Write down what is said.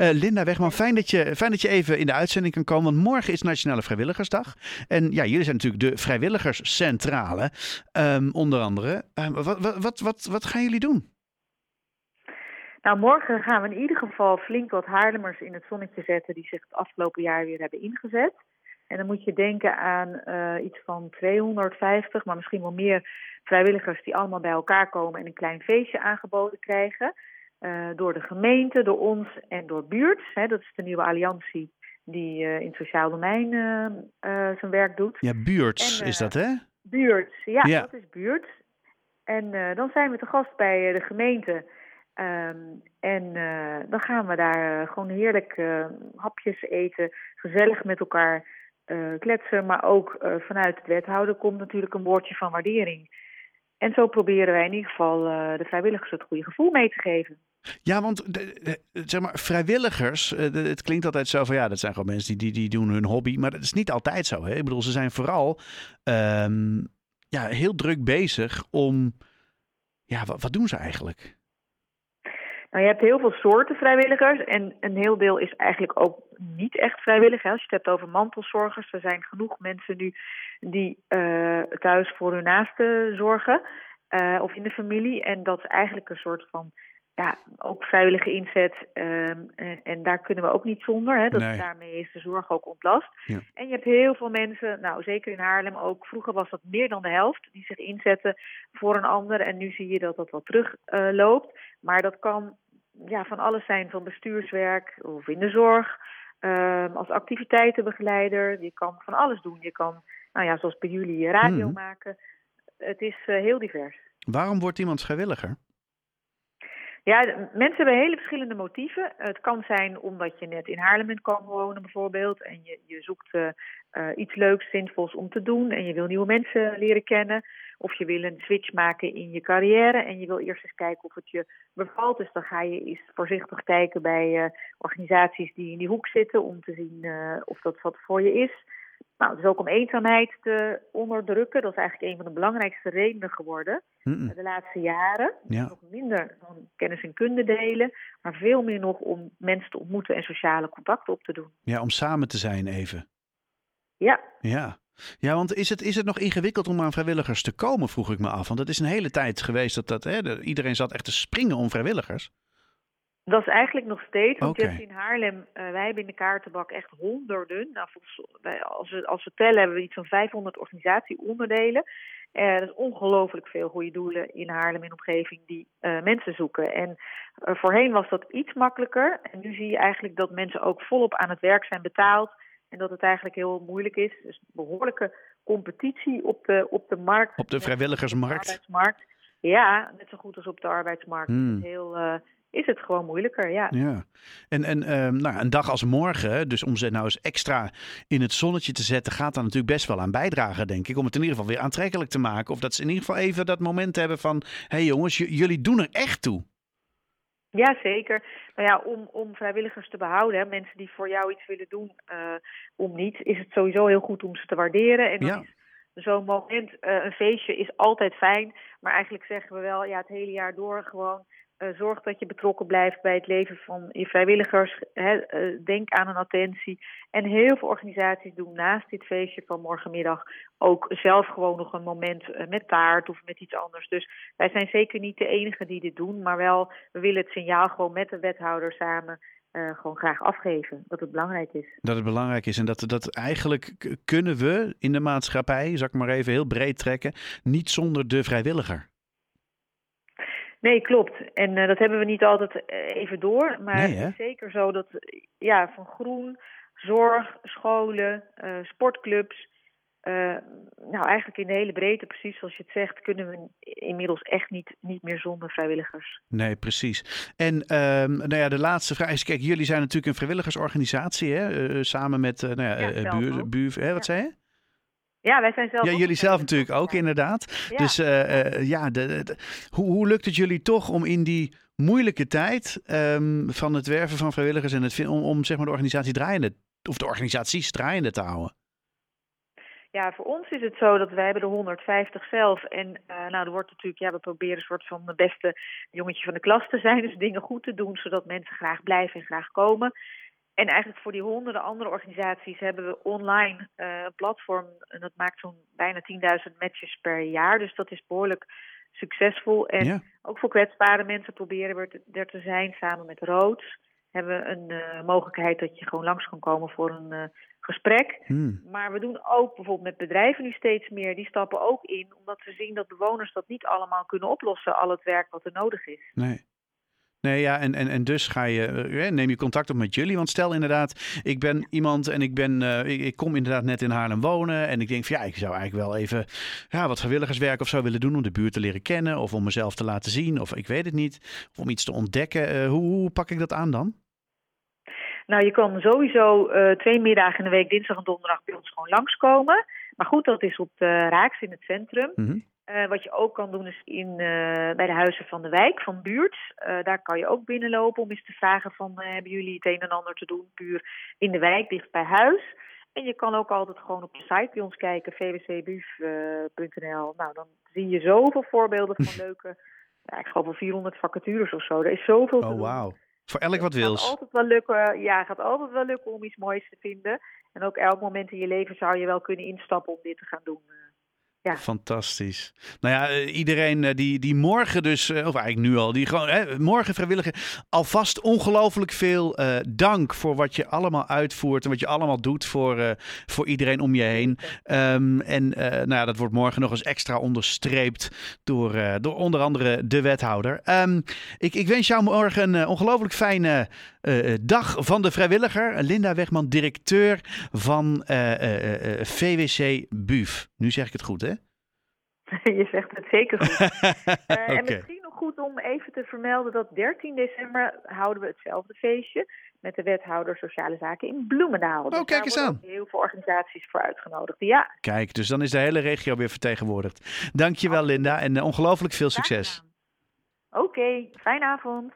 Uh, Linda Wegman, fijn dat, je, fijn dat je even in de uitzending kan komen. Want morgen is Nationale Vrijwilligersdag. En ja, jullie zijn natuurlijk de vrijwilligerscentrale, um, onder andere. Uh, wat, wat, wat, wat gaan jullie doen? Nou, morgen gaan we in ieder geval flink wat Haarlemers in het zonnetje zetten die zich het afgelopen jaar weer hebben ingezet. En dan moet je denken aan uh, iets van 250, maar misschien wel meer vrijwilligers die allemaal bij elkaar komen en een klein feestje aangeboden krijgen. Uh, door de gemeente, door ons en door buurt. Hè, dat is de nieuwe alliantie die uh, in het sociaal domein zijn werk doet. Ja, buurts is dat hè? Buurts, ja, ja, dat is buurt. En dan zijn we te gast bij de gemeente. Um, en uh, dan gaan we daar uh, gewoon heerlijk uh, hapjes eten, gezellig met elkaar kletsen. Maar ook vanuit het wethouder komt natuurlijk een woordje van waardering. En zo proberen wij in ieder geval de vrijwilligers het goede gevoel mee te geven. Ja, want de, zeg maar, vrijwilligers, het klinkt altijd zo van ja, dat zijn gewoon mensen die, die, die doen hun hobby. Maar dat is niet altijd zo. Hè? Ik bedoel, ze zijn vooral um, ja, heel druk bezig om. Ja, wat, wat doen ze eigenlijk? Nou, je hebt heel veel soorten vrijwilligers en een heel deel is eigenlijk ook niet echt vrijwillig. Hè. Als je het hebt over mantelzorgers, er zijn genoeg mensen nu die uh, thuis voor hun naasten zorgen uh, of in de familie. En dat is eigenlijk een soort van ja, ook vrijwillige inzet. Um, en, en, daar kunnen we ook niet zonder. Hè. Dat, nee. Daarmee is de zorg ook ontlast. Ja. En je hebt heel veel mensen, nou zeker in Haarlem ook. Vroeger was dat meer dan de helft die zich inzetten voor een ander. En nu zie je dat dat wat terugloopt. Uh, loopt. maar dat kan ja, van alles zijn, van bestuurswerk of in de zorg. Um, als activiteitenbegeleider. Je kan van alles doen. Je kan, nou ja, zoals bij jullie, radio mm. maken. Het is uh, heel divers. Waarom wordt iemand vrijwilliger? Ja, mensen hebben hele verschillende motieven. Het kan zijn omdat je net in Haarlem bent komen wonen bijvoorbeeld. En je, je zoekt uh, uh, iets leuks, zinvols om te doen. En je wil nieuwe mensen leren kennen. Of je wil een switch maken in je carrière. En je wil eerst eens kijken of het je bevalt. Dus dan ga je eens voorzichtig kijken bij uh, organisaties die in die hoek zitten. Om te zien of dat wat voor je is. Nou, het is ook om eenzaamheid te onderdrukken. Dat is eigenlijk een van de belangrijkste redenen geworden mm -mm. de laatste jaren. Ja. Nog minder dan kennis en kunde delen, maar veel meer nog om mensen te ontmoeten en sociale contacten op te doen. Ja, om samen te zijn even. Ja. Ja. Ja, want is het, is het nog ingewikkeld om aan vrijwilligers te komen, vroeg ik me af. Want het is een hele tijd geweest dat, dat hè, iedereen zat echt te springen om vrijwilligers. Dat is eigenlijk nog steeds, want okay. je hebt in Haarlem, uh, wij hebben in de kaartenbak echt honderden. Nou, volgens, als, we, als we tellen hebben we iets van 500 organisatieonderdelen. Uh, dat is ongelooflijk veel goede doelen in Haarlem in omgeving die uh, mensen zoeken. En voorheen was dat iets makkelijker. En nu zie je eigenlijk dat mensen ook volop aan het werk zijn betaald. En dat het eigenlijk heel moeilijk is. Dus behoorlijke competitie op de, op de markt. Op de vrijwilligersmarkt. Op de arbeidsmarkt. Ja, net zo goed als op de arbeidsmarkt. Hmm. Heel is het gewoon moeilijker, ja. Ja, en, en um, nou, een dag als morgen, dus om ze nou eens extra in het zonnetje te zetten, gaat daar natuurlijk best wel aan bijdragen, denk ik. Om het in ieder geval weer aantrekkelijk te maken. Of dat ze in ieder geval even dat moment hebben van, hé hey jongens, jullie doen er echt toe. Ja, zeker. Nou ja, om, om vrijwilligers te behouden, hè, mensen die voor jou iets willen doen, uh, om niet, is het sowieso heel goed om ze te waarderen. En ja. zo'n moment, uh, een feestje is altijd fijn, maar eigenlijk zeggen we wel, ja, het hele jaar door gewoon uh, zorg dat je betrokken blijft bij het leven van je vrijwilligers. Uh, denk aan een attentie. En heel veel organisaties doen naast dit feestje van morgenmiddag ook zelf gewoon nog een moment uh, met taart of met iets anders. Dus wij zijn zeker niet de enige die dit doen, maar wel, we willen het signaal gewoon met de wethouder samen gewoon graag afgeven. Dat het belangrijk is. Dat het belangrijk is en dat, dat eigenlijk kunnen we in de maatschappij, zal ik maar even heel breed trekken, niet zonder de vrijwilliger. Nee, klopt. En uh, dat hebben we niet altijd uh, even door. Maar nee, het is zeker zo dat ja, van groen, zorg, scholen, uh, sportclubs. nou, eigenlijk in de hele breedte, precies zoals je het zegt, kunnen we inmiddels echt niet, niet meer zonder vrijwilligers. Nee, precies. En um, nou ja, de laatste vraag is: kijk, jullie zijn natuurlijk een vrijwilligersorganisatie, hè? samen met nou ja, ja buur, buur, hè, wat ja. zei je? Ja, wij zijn zelf. Ja, jullie zelf natuurlijk ook, inderdaad. Ja. Dus uh, uh, ja, de, de, hoe, hoe lukt het jullie toch om in die moeilijke tijd um, van het werven van vrijwilligers en het om, om zeg maar de organisatie draaiende, of de organisaties draaiende te houden? Ja, voor ons is het zo dat wij hebben de 150 zelf. En uh, nou, er wordt natuurlijk, ja, we proberen een soort van de beste jongetje van de klas te zijn. Dus dingen goed te doen, zodat mensen graag blijven en graag komen. En eigenlijk voor die honderden andere organisaties hebben we online uh, een platform. En dat maakt zo'n bijna 10.000 matches per jaar. Dus dat is behoorlijk succesvol. En Ja. ook voor kwetsbare mensen proberen we er- te zijn. Samen met Roods hebben we een eh, mogelijkheid dat je gewoon langs kan komen voor een eh, gesprek. Hmm. Maar we doen ook bijvoorbeeld met bedrijven nu steeds meer. Die stappen ook in, omdat we zien dat bewoners dat niet allemaal kunnen oplossen. Al het werk wat er nodig is. Nee. Nee, ja, en, en, en dus ga je, eh, neem je contact op met jullie. Want stel inderdaad, ik ben iemand en ik, ben, eh, ik, ik kom inderdaad net in Haarlem wonen. En ik denk van ja, ik zou eigenlijk wel even ja, wat vrijwilligerswerk of zo willen doen om de buurt te leren kennen. Of om mezelf te laten zien. Of ik weet het niet. Of om iets te ontdekken. Eh, hoe, hoe pak ik dat aan dan? Nou, je kan sowieso eh, twee middagen in de week, dinsdag en donderdag, bij ons gewoon langskomen. Maar goed, dat is op de Raaks in het centrum. Mhm. Eh, wat je ook kan doen is in, eh, bij de huizen van de wijk, van buurt. Eh, daar kan je ook binnenlopen om eens te vragen van... hebben jullie het een en ander te doen puur in de wijk, dicht bij huis? En je kan ook altijd gewoon op de site bij ons kijken, vwcbuf.nl. nou, dan zie je zoveel voorbeelden van leuke... Ja, ik geloof wel 400 vacatures of zo. Er is zoveel te Oh, doen. wauw. Voor elk wat Het wils. gaat altijd wel lukken. Ja, het gaat altijd wel lukken om iets moois te vinden. En ook elk moment in je leven zou je wel kunnen instappen om dit te gaan doen. Ja. Fantastisch. Nou ja, eh, iedereen eh, die, die morgen dus, eh, of eigenlijk nu al, die gewoon hè, morgen vrijwilliger, alvast ongelooflijk veel dank voor wat je allemaal uitvoert en wat je allemaal doet voor, voor iedereen om je heen. Ehm, en nou ja, dat wordt morgen nog eens extra onderstreept door, door onder andere de wethouder. Ehm, ik, ik wens jou morgen een ongelooflijk fijne dag van de vrijwilliger. Linda Wegman, directeur van VWC BUF. Nu zeg ik het goed, hè? je zegt het zeker goed. Eh, En misschien nog goed om even te vermelden dat 13 december houden we hetzelfde feestje met de wethouder Sociale Zaken in Bloemendaal. Dus Oh, kijk daar eens aan. heel veel organisaties voor uitgenodigd. Ja, Kijk, dus dan is de hele regio weer vertegenwoordigd. Dankjewel Linda en eh, ongelooflijk veel succes. Oké, fijne avond.